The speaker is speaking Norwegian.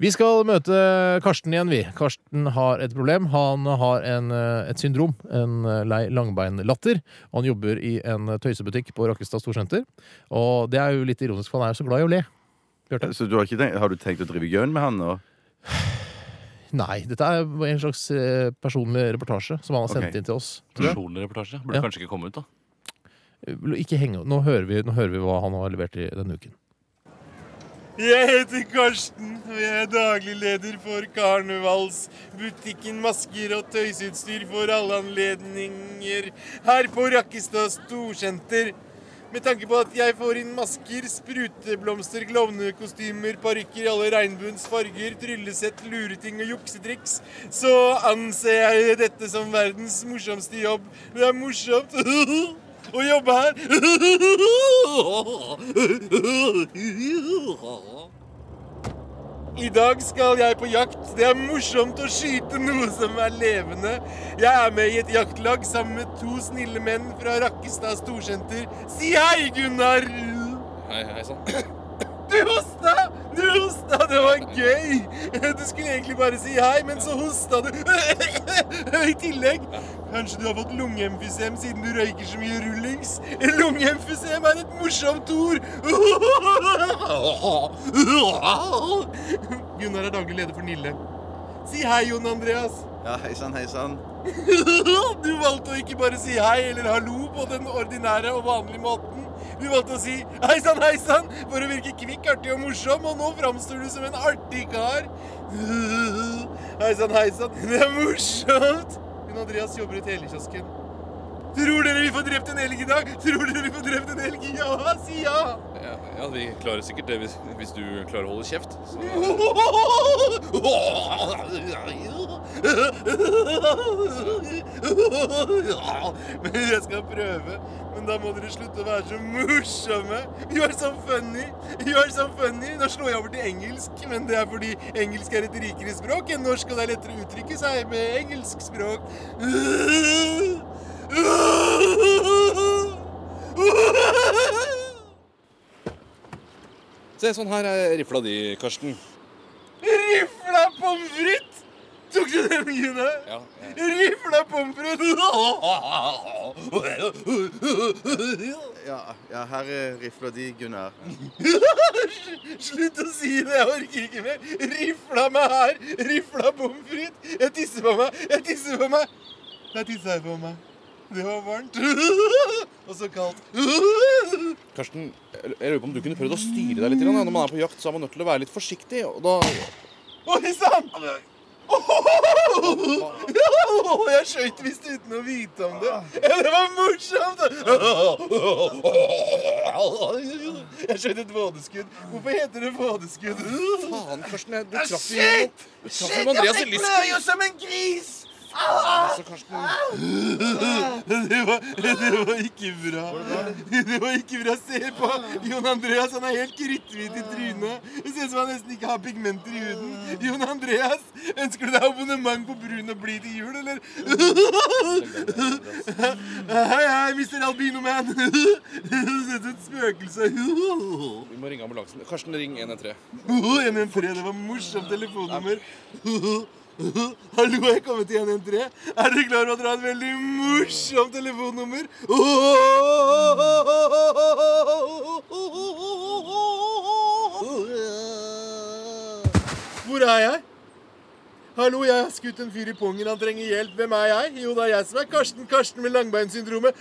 Vi skal møte Karsten igjen, vi. Karsten har et problem. Han har en, eh, et syndrom, en eh, lei langbeinlatter. Og han jobber i en tøysebutikk på Rakkestad Storsenter. Og det er jo litt ironisk, for han er jo så glad i å le. Bjarte? Så du har, ikke tenkt, har du tenkt å drive gjøn med han nå? Nei, dette er en slags eh, personlig reportasje som han har sendt okay. inn til oss. Personlig reportasje. Burde Ja. kanskje ikke komme ut, da. Ikke henge Nå hører vi, nå hører vi hva han har levert i denne uken. Jeg heter Karsten, og jeg er daglig leder for Karnevalsbutikken Masker og tøysutstyr for alle anledninger her på Rakkestad Storsenter. Med tanke på at jeg får inn masker, spruteblomster, klovnekostymer, parykker i alle regnbuens farger, tryllesett, lureting og juksetriks, så anser jeg dette som verdens morsomste jobb. Det er morsomt å jobbe her. I dag skal jeg på jakt. Det er morsomt å skyte noe som er levende. Jeg er med i et jaktlag sammen med to snille menn fra Rakkestad Storsenter. Si hei, Gunnar! Hei, hei sann. Du hosta! Du hosta! Det var gøy! Du skulle egentlig bare si hei, men så hosta du. I tillegg Kanskje du har fått lungeemfysem siden du røyker så mye rullings? Lungeemfysem er et morsomt ord! Gunnar er daglig leder for Nille. Si hei, Jon Andreas. Ja, hei sann, hei sann. Du valgte å ikke bare si hei eller hallo på den ordinære og vanlige måten. Du valgte å si hei sann, hei sann for å virke kvikk, artig og morsom, og nå framstår du som en artig kar. Hei sann, hei sann. Det er morsomt. Jon Andreas jobber i telekiosken. Tror dere vi får drept en elg i dag? Tror dere vi får drept en elg? Ja, si ja! Ja, ja, vi klarer sikkert det hvis, hvis du klarer å holde kjeft. Så, Men jeg skal prøve. Men da må dere slutte å være så morsomme. You are so funny. You are so funny. Nå slår jeg over til engelsk, men det er fordi engelsk er et rikere språk enn norsk, og det er lettere å uttrykke seg med engelsk språk. se, sånn her er rifla di, Karsten. Rifla pommes frites! Tok du den, Gunnar? Ja, Rifla pommes frites! Ja, ja her er rifla di, Gunnar. Slutt å si det, jeg orker ikke mer. Rifla meg her, rifla pommes frites. Jeg tisser på meg, jeg tisser på meg. Der tissa jeg på meg. Det var varmt. Og så kaldt. Karsten, jeg jeg lurer på om du kunne prøvd å styre deg litt. grann, ja. Når man er på jakt, så er man nødt til å være litt forsiktig. Og da Oi sann! Jeg skøyt visst uten å vite om det. Ja, det var morsomt! Jeg skjøt et vådeskudd. Hvorfor heter det vådeskudd? Faen, Karsten, du traff jo Du traff jo Andreas i jo som en gris! Altså, Karsten, Det var, det var ikke bra. Det var ikke bra. Se på Jon Andreas. Han er helt kritthvit i trynet. Det ser ut som han nesten ikke har pigmenter i huden. Jon Andreas, ønsker du deg abonnement på brun og blid til jul, eller? Hei, hei, Mr. Albino-man. Du ser ut som et spøkelse. vi må ringe ambulansen. Karsten, ring 113. 113, det var morsomt telefonnummer. Hallo, jeg kommer til 113. Er dere klar at dere har et veldig morsomt telefonnummer? Hvor er jeg? Hallo, jeg har skutt en fyr i pungen. Han trenger hjelp. Hvem er jeg? Jo, det er jeg som er Karsten. Karsten med langbeinsyndromet.